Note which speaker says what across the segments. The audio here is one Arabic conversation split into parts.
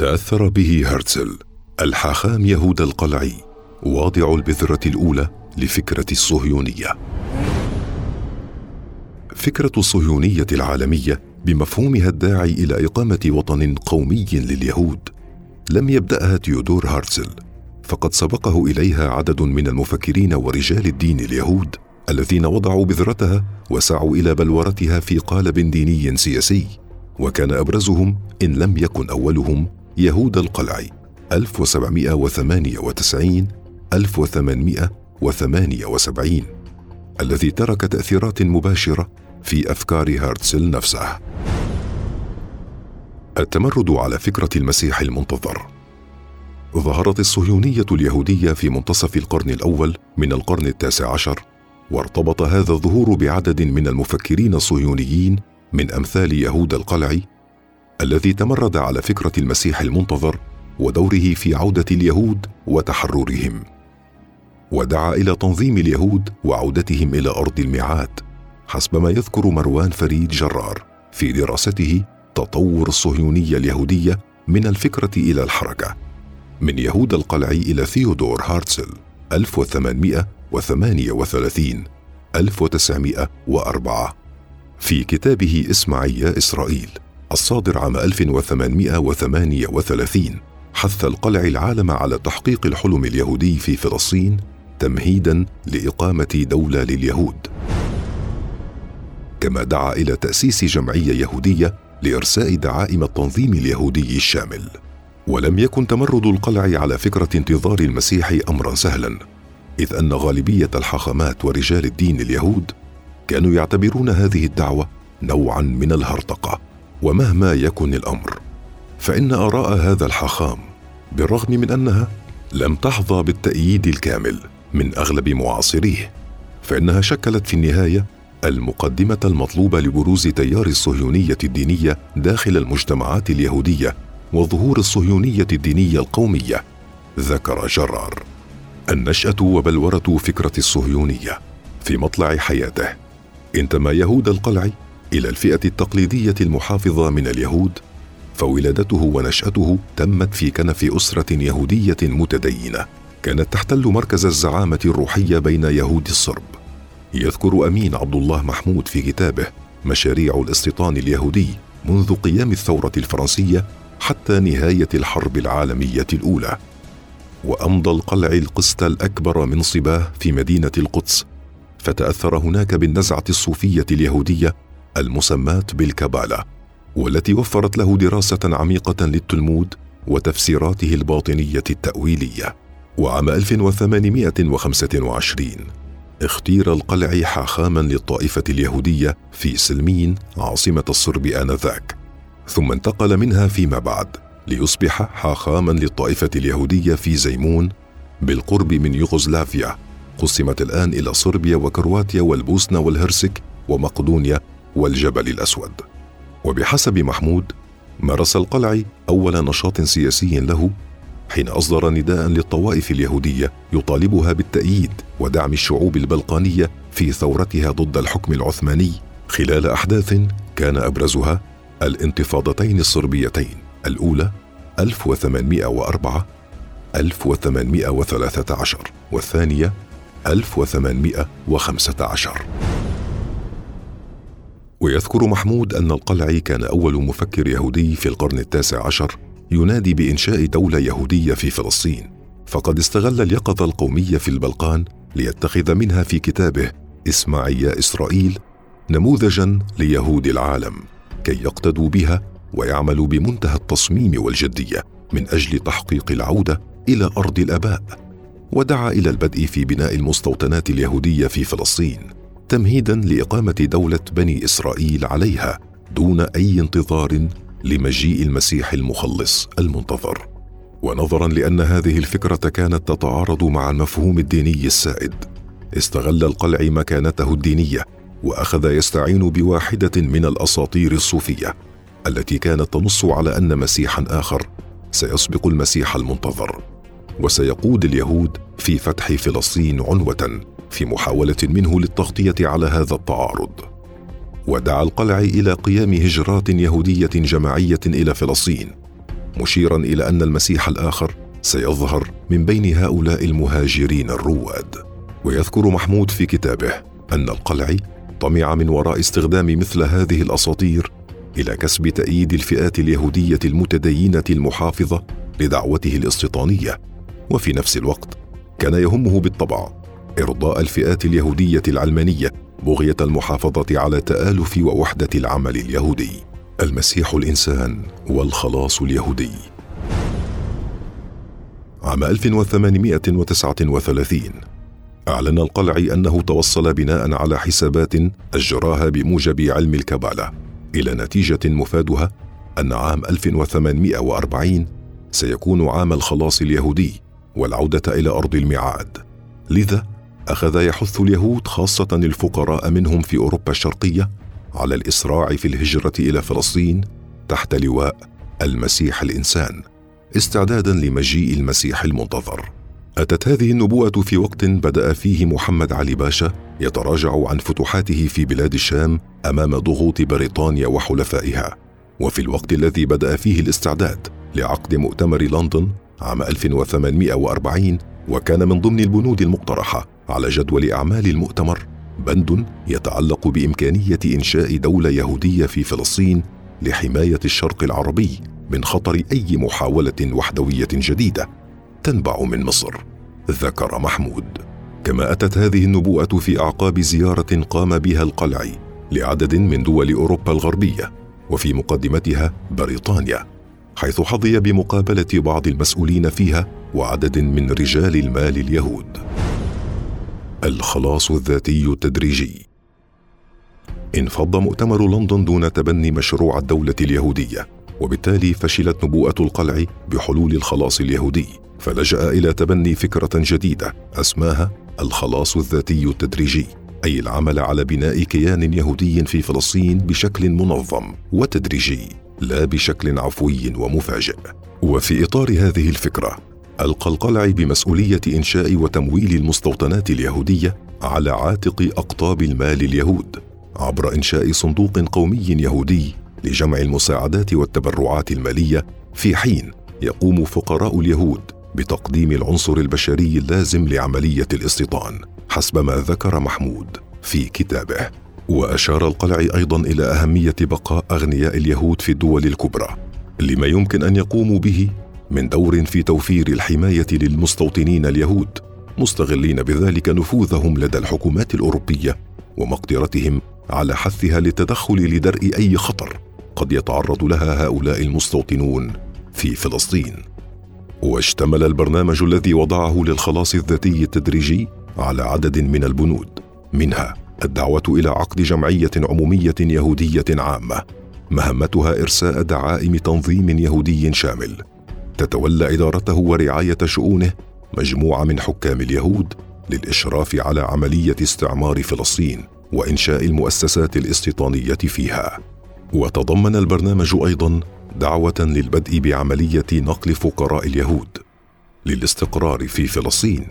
Speaker 1: تأثر به هرتزل الحاخام يهودا القلعي واضع البذرة الأولى لفكرة الصهيونية. فكرة الصهيونية العالمية بمفهومها الداعي إلى إقامة وطن قومي لليهود. لم يبدأها تيودور هارتزل فقد سبقه إليها عدد من المفكرين ورجال الدين اليهود الذين وضعوا بذرتها وسعوا إلى بلورتها في قالب ديني سياسي وكان أبرزهم إن لم يكن أولهم يهود القلع 1798 1878 الذي ترك تأثيرات مباشرة في أفكار هارتسل نفسه. التمرد على فكرة المسيح المنتظر. ظهرت الصهيونية اليهودية في منتصف القرن الأول من القرن التاسع عشر وارتبط هذا الظهور بعدد من المفكرين الصهيونيين من أمثال يهود القلع الذي تمرد على فكرة المسيح المنتظر ودوره في عودة اليهود وتحررهم. ودعا إلى تنظيم اليهود وعودتهم إلى أرض الميعاد حسب ما يذكر مروان فريد جرار في دراسته تطور الصهيونيه اليهودية من الفكرة إلى الحركة. من يهود القلع إلى ثيودور هارتسل 1838 1904 في كتابه اسمعي إسرائيل. الصادر عام 1838 حث القلع العالم على تحقيق الحلم اليهودي في فلسطين تمهيدا لإقامة دولة لليهود. كما دعا إلى تأسيس جمعية يهودية لإرساء دعائم التنظيم اليهودي الشامل. ولم يكن تمرد القلع على فكرة انتظار المسيح أمرا سهلا إذ أن غالبية الحاخامات ورجال الدين اليهود كانوا يعتبرون هذه الدعوة نوعا من الهرطقة. ومهما يكن الأمر فإن آراء هذا الحاخام بالرغم من أنها لم تحظى بالتأييد الكامل من أغلب معاصريه فإنها شكلت في النهاية المقدمة المطلوبة لبروز تيار الصهيونية الدينية داخل المجتمعات اليهودية وظهور الصهيونية الدينية القومية. ذكر جرار النشأة وبلورة فكرة الصهيونية في مطلع حياته. انتمى يهود القلع إلى الفئة التقليدية المحافظة من اليهود فولادته ونشأته تمت في كنف أسرة يهودية متدينة كانت تحتل مركز الزعامة الروحية بين يهود الصرب. يذكر أمين عبد الله محمود في كتابه مشاريع الاستيطان اليهودي منذ قيام الثورة الفرنسية حتى نهاية الحرب العالمية الأولى. وأمضى القلع القسط الأكبر من صباه في مدينة القدس فتأثر هناك بالنزعة الصوفية اليهودية المسماة بالكبالة والتي وفرت له دراسة عميقة للتلمود وتفسيراته الباطنية التأويلية. وعام 1825 اختير القلعي حاخاما للطائفة اليهودية في سلمين عاصمة الصرب آنذاك. ثم انتقل منها فيما بعد ليصبح حاخاما للطائفة اليهودية في زيمون بالقرب من يوغوسلافيا. قسمت الآن إلى صربيا وكرواتيا والبوسنة والهرسك ومقدونيا والجبل الأسود. وبحسب محمود مارس القلعي أول نشاط سياسي له حين أصدر نداء للطوائف اليهودية يطالبها بالتأييد ودعم الشعوب البلقانية في ثورتها ضد الحكم العثماني. خلال أحداث كان أبرزها الانتفاضتين الصربيتين الأولى 1804 1813 والثانية 1815 ويذكر محمود أن القلعي كان أول مفكر يهودي في القرن التاسع عشر ينادي بإنشاء دولة يهودية في فلسطين. فقد استغل اليقظة القومية في البلقان ليتخذ منها في كتابه إسماعيل إسرائيل نموذجا ليهود العالم كي يقتدوا بها ويعملوا بمنتهى التصميم والجدية من أجل تحقيق العودة إلى أرض الأباء. ودعا إلى البدء في بناء المستوطنات اليهودية في فلسطين. تمهيدا لإقامة دولة بني إسرائيل عليها دون أي انتظار لمجيء المسيح المخلص المنتظر. ونظرا لأن هذه الفكرة كانت تتعارض مع المفهوم الديني السائد. استغل القلع مكانته الدينية وأخذ يستعين بواحدة من الأساطير الصوفية التي كانت تنص على أن مسيحا آخر سيسبق المسيح المنتظر. وسيقود اليهود في فتح فلسطين عنوة. في محاولة منه للتغطية على هذا التعارض. ودعا القلعي إلى قيام هجرات يهودية جماعية إلى فلسطين مشيرا إلى أن المسيح الآخر سيظهر من بين هؤلاء المهاجرين الرواد. ويذكر محمود في كتابه أن القلعي طمع من وراء استخدام مثل هذه الأساطير إلى كسب تأييد الفئات اليهودية المتدينة المحافظة لدعوته الاستيطانية. وفي نفس الوقت كان يهمه بالطبع إرضاء الفئات اليهودية العلمانية بغية المحافظة على تآلف ووحدة العمل اليهودي. المسيح الإنسان والخلاص اليهودي. عام 1839 أعلن القلعي أنه توصل بناء على حسابات أجراها بموجب علم الكبالة. إلى نتيجة مفادها أن عام 1840 سيكون عام الخلاص اليهودي والعودة إلى أرض الميعاد. لذا أخذ يحث اليهود خاصة الفقراء منهم في أوروبا الشرقية على الإسراع في الهجرة إلى فلسطين تحت لواء المسيح الإنسان استعدادا لمجيء المسيح المنتظر. أتت هذه النبوءة في وقت بدأ فيه محمد علي باشا يتراجع عن فتوحاته في بلاد الشام أمام ضغوط بريطانيا وحلفائها. وفي الوقت الذي بدأ فيه الاستعداد لعقد مؤتمر لندن عام 1840 وكان من ضمن البنود المقترحة على جدول أعمال المؤتمر بند يتعلق بإمكانية إنشاء دولة يهودية في فلسطين لحماية الشرق العربي من خطر أي محاولة وحدوية جديدة تنبع من مصر ذكر محمود. كما أتت هذه النبوءة في أعقاب زيارة قام بها القلعي لعدد من دول أوروبا الغربية وفي مقدمتها بريطانيا حيث حظي بمقابلة بعض المسؤولين فيها وعدد من رجال المال اليهود. الخلاص الذاتي التدريجي. انفض مؤتمر لندن دون تبني مشروع الدولة اليهودية وبالتالي فشلت نبوءة القلع بحلول الخلاص اليهودي فلجأ إلى تبني فكرة جديدة أسماها الخلاص الذاتي التدريجي أي العمل على بناء كيان يهودي في فلسطين بشكل منظم وتدريجي لا بشكل عفوي ومفاجئ. وفي إطار هذه الفكرة القى القلع بمسؤولية إنشاء وتمويل المستوطنات اليهودية على عاتق أقطاب المال اليهود عبر إنشاء صندوق قومي يهودي لجمع المساعدات والتبرعات المالية في حين يقوم فقراء اليهود بتقديم العنصر البشري اللازم لعملية الاستيطان حسب ما ذكر محمود في كتابه. وأشار القلعي أيضا إلى أهمية بقاء أغنياء اليهود في الدول الكبرى لما يمكن أن يقوموا به من دور في توفير الحماية للمستوطنين اليهود مستغلين بذلك نفوذهم لدى الحكومات الأوروبية ومقدرتهم على حثها للتدخل لدرء أي خطر قد يتعرض لها هؤلاء المستوطنون في فلسطين. واشتمل البرنامج الذي وضعه للخلاص الذاتي التدريجي على عدد من البنود. منها الدعوة إلى عقد جمعية عمومية يهودية عامة مهمتها إرساء دعائم تنظيم يهودي شامل. تتولى إدارته ورعاية شؤونه مجموعة من حكام اليهود للإشراف على عملية استعمار فلسطين وإنشاء المؤسسات الاستيطانية فيها. وتضمن البرنامج أيضا دعوة للبدء بعملية نقل فقراء اليهود للاستقرار في فلسطين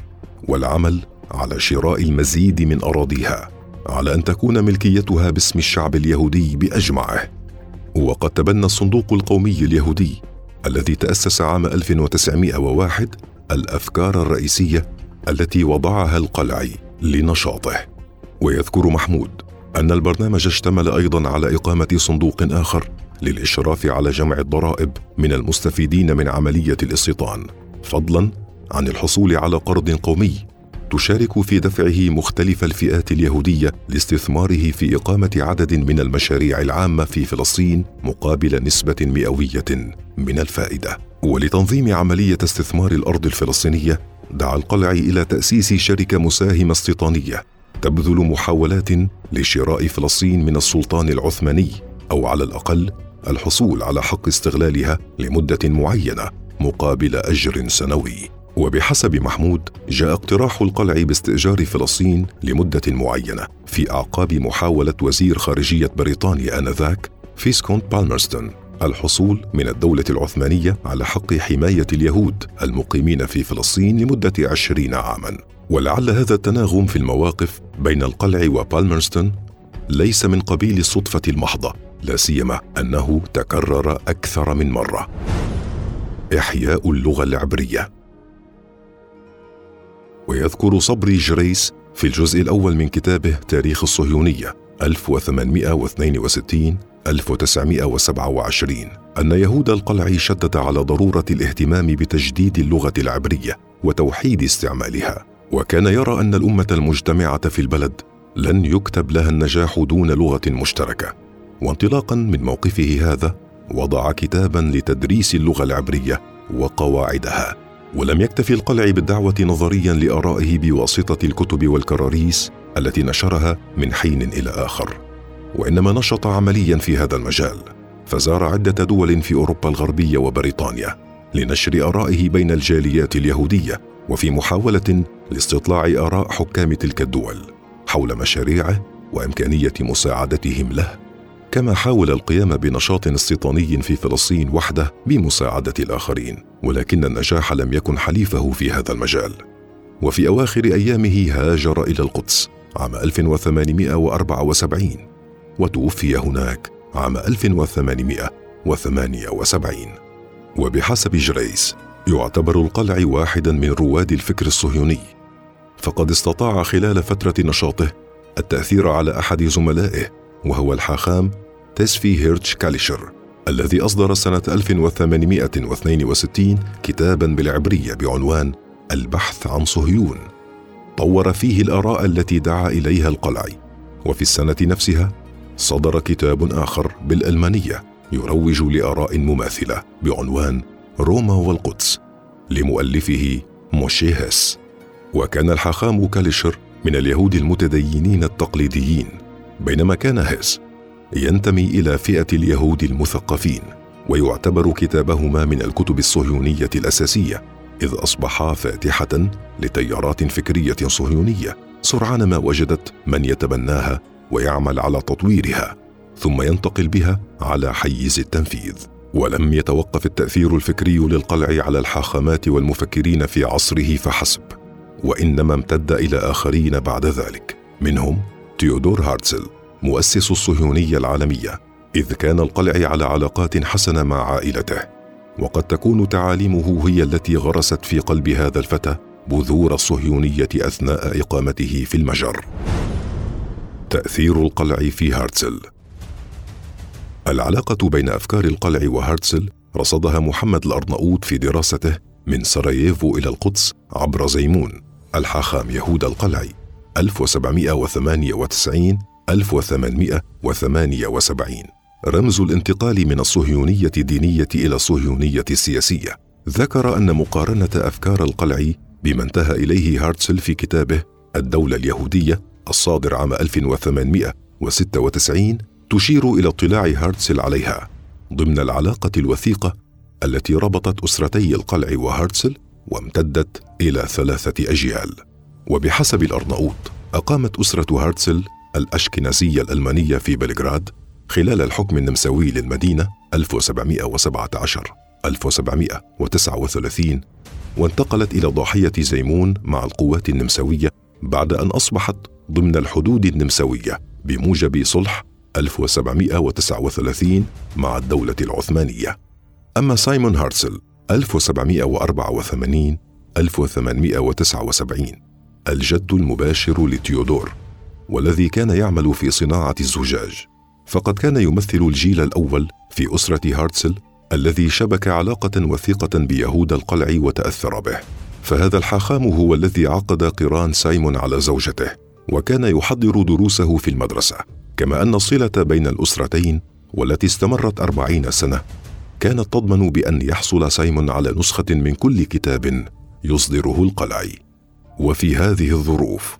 Speaker 1: والعمل على شراء المزيد من أراضيها على أن تكون ملكيتها باسم الشعب اليهودي بأجمعه. وقد تبنى الصندوق القومي اليهودي الذي تأسس عام 1901 الأفكار الرئيسية التي وضعها القلعي لنشاطه. ويذكر محمود أن البرنامج اشتمل أيضا على إقامة صندوق آخر للإشراف على جمع الضرائب من المستفيدين من عملية الاستيطان فضلا عن الحصول على قرض قومي تشارك في دفعه مختلف الفئات اليهودية لاستثماره في إقامة عدد من المشاريع العامة في فلسطين مقابل نسبة مئوية من الفائدة. ولتنظيم عملية استثمار الأرض الفلسطينية دعا القلعي إلى تأسيس شركة مساهمة استيطانية تبذل محاولات لشراء فلسطين من السلطان العثماني أو على الأقل الحصول على حق استغلالها لمدة معينة مقابل أجر سنوي. وبحسب محمود جاء اقتراح القلع باستئجار فلسطين لمدة معينة في أعقاب محاولة وزير خارجية بريطانيا آنذاك فيسكونت بالمرستون الحصول من الدولة العثمانية على حق حماية اليهود المقيمين في فلسطين لمدة عشرين عاما. ولعل هذا التناغم في المواقف بين القلع وبالمرستون ليس من قبيل الصدفة المحضة لا سيما أنه تكرر أكثر من مرة. إحياء اللغة العبرية. ويذكر صبري جريس في الجزء الأول من كتابه تاريخ الصهيونية 1862 1927 أن يهود القلع شدد على ضرورة الاهتمام بتجديد اللغة العبرية وتوحيد استعمالها. وكان يرى أن الأمة المجتمعة في البلد لن يكتب لها النجاح دون لغة مشتركة. وانطلاقا من موقفه هذا وضع كتابا لتدريس اللغة العبرية وقواعدها. ولم يكتفي القلع بالدعوة نظريا لآرائه بواسطة الكتب والكراريس التي نشرها من حين إلى آخر. وإنما نشط عمليا في هذا المجال فزار عدة دول في أوروبا الغربية وبريطانيا لنشر آرائه بين الجاليات اليهودية وفي محاولة لاستطلاع آراء حكام تلك الدول حول مشاريعه وإمكانية مساعدتهم له. كما حاول القيام بنشاط استيطاني في فلسطين وحده بمساعدة الآخرين ولكن النجاح لم يكن حليفه في هذا المجال. وفي أواخر أيامه هاجر إلى القدس عام 1874 وتوفي هناك عام 1878 وبحسب جريس يعتبر القلع واحدا من رواد الفكر الصهيوني. فقد استطاع خلال فترة نشاطه التأثير على أحد زملائه وهو الحاخام تسفي هيرتش كاليشر الذي أصدر سنة 1862 كتابا بالعبرية بعنوان البحث عن صهيون. طور فيه الآراء التي دعا إليها القلعي وفي السنة نفسها صدر كتاب آخر بالألمانية يروج لآراء مماثلة بعنوان روما والقدس لمؤلفه موشي هيس. وكان الحاخام كاليشر من اليهود المتدينين التقليديين. بينما كان هيس ينتمي إلى فئة اليهود المثقفين ويعتبر كتابهما من الكتب الصهيونية الأساسية إذ اصبحا فاتحة لتيارات فكرية صهيونية سرعان ما وجدت من يتبناها ويعمل على تطويرها ثم ينتقل بها على حيز التنفيذ. ولم يتوقف التأثير الفكري للقلع على الحاخامات والمفكرين في عصره فحسب وإنما امتد إلى آخرين بعد ذلك. منهم تيودور هارتزل مؤسس الصهيونية العالمية إذ كان القلع على علاقات حسنة مع عائلته. وقد تكون تعاليمه هي التي غرست في قلب هذا الفتى بذور الصهيونية أثناء إقامته في المجر. تأثير القلع في هارتزل. العلاقة بين أفكار القلع وهارتزل رصدها محمد الأرناؤوط في دراسته من سراييفو إلى القدس عبر زيمون ألحاخام يهود القلعي 1798 1878 رمز الانتقال من الصهيونية الدينية إلى الصهيونية السياسية ذكر أن مقارنة أفكار القلع بما انتهى إليه هارتسل في كتابه الدولة اليهودية الصادر عام 1896 تشير إلى اطلاع هارتسل عليها. ضمن العلاقة الوثيقة التي ربطت أسرتي القلعي وهارتسل وامتدت إلى ثلاثة أجيال. وبحسب الأرناؤوط أقامت أسرة هارتسل الأشكنازية الألمانية في بلغراد خلال الحكم النمساوي للمدينة 1717 1739 وانتقلت إلى ضاحية زيمون مع القوات النمساوية بعد أن أصبحت ضمن الحدود النمساوية بموجب صلح 1739 مع الدولة العثمانية. أما سايمون هارتسل 1784 1879 الجد المباشر لتيودور والذي كان يعمل في صناعة الزجاج. فقد كان يمثل الجيل الأول في أسرة هارتسل الذي شبك علاقة وثيقة بيهودا القلعي وتأثر به. فهذا الحاخام هو الذي عقد قران سايمون على زوجته وكان يحضر دروسه في المدرسة. كما أن الصلة بين الأسرتين والتي استمرت أربعين سنة كانت تضمن بأن يحصل سايمون على نسخة من كل كتاب يصدره القلعي. وفي هذه الظروف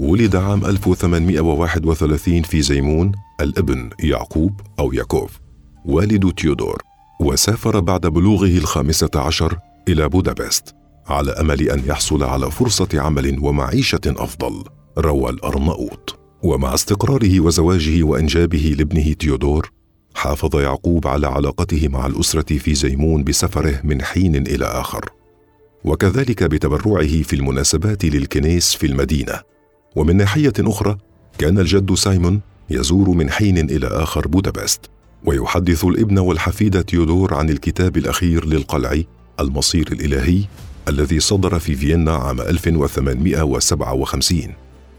Speaker 1: ولد عام 1831 في زيمون الابن يعقوب أو ياكوف والد تيودور وسافر بعد بلوغه الخامسة عشر إلى بودابست على أمل أن يحصل على فرصة عمل ومعيشة أفضل روى الأرناؤوط ومع استقراره وزواجه وإنجابه لابنه تيودور حافظ يعقوب على علاقته مع الأسرة في زيمون بسفره من حين إلى آخر. وكذلك بتبرعه في المناسبات للكنيس في المدينة. ومن ناحية أخرى كان الجد سايمون يزور من حين إلى آخر بودابست ويحدث الابن والحفيد تيودور عن الكتاب الأخير للقلع المصير الإلهي الذي صدر في فيينا عام 1857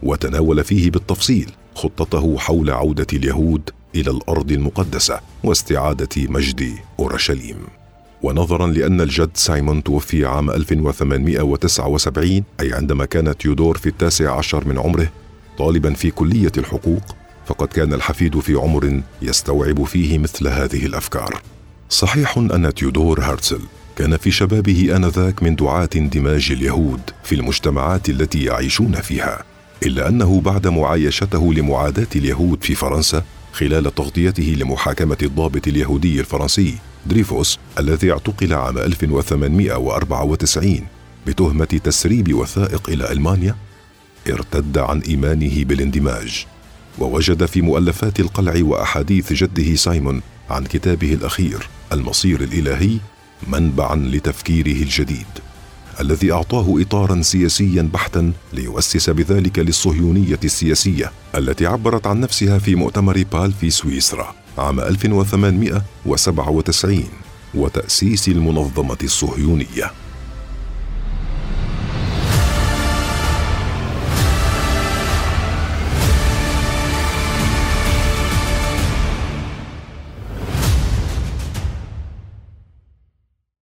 Speaker 1: وتناول فيه بالتفصيل خطته حول عودة اليهود إلى الأرض المقدسة واستعادة مجد أورشليم. ونظرا لأن الجد سايمون توفي عام 1879 أي عندما كان تيودور في التاسع عشر من عمره طالبا في كلية الحقوق فقد كان الحفيد في عمر يستوعب فيه مثل هذه الأفكار. صحيح أن تيودور هرتزل كان في شبابه آنذاك من دعاة اندماج اليهود في المجتمعات التي يعيشون فيها إلا أنه بعد معايشته لمعاداة اليهود في فرنسا خلال تغطيته لمحاكمة الضابط اليهودي الفرنسي دريفوس الذي اعتقل عام 1894 بتهمة تسريب وثائق إلى ألمانيا ارتد عن إيمانه بالاندماج ووجد في مؤلفات القلع وأحاديث جده سايمون عن كتابه الأخير المصير الإلهي منبعا لتفكيره الجديد الذي أعطاه اطارا سياسيا بحتا ليؤسس بذلك للصهيونية السياسية التي عبرت عن نفسها في مؤتمر بال في سويسرا. عام 1897 وتأسيس المنظمة الصهيونية.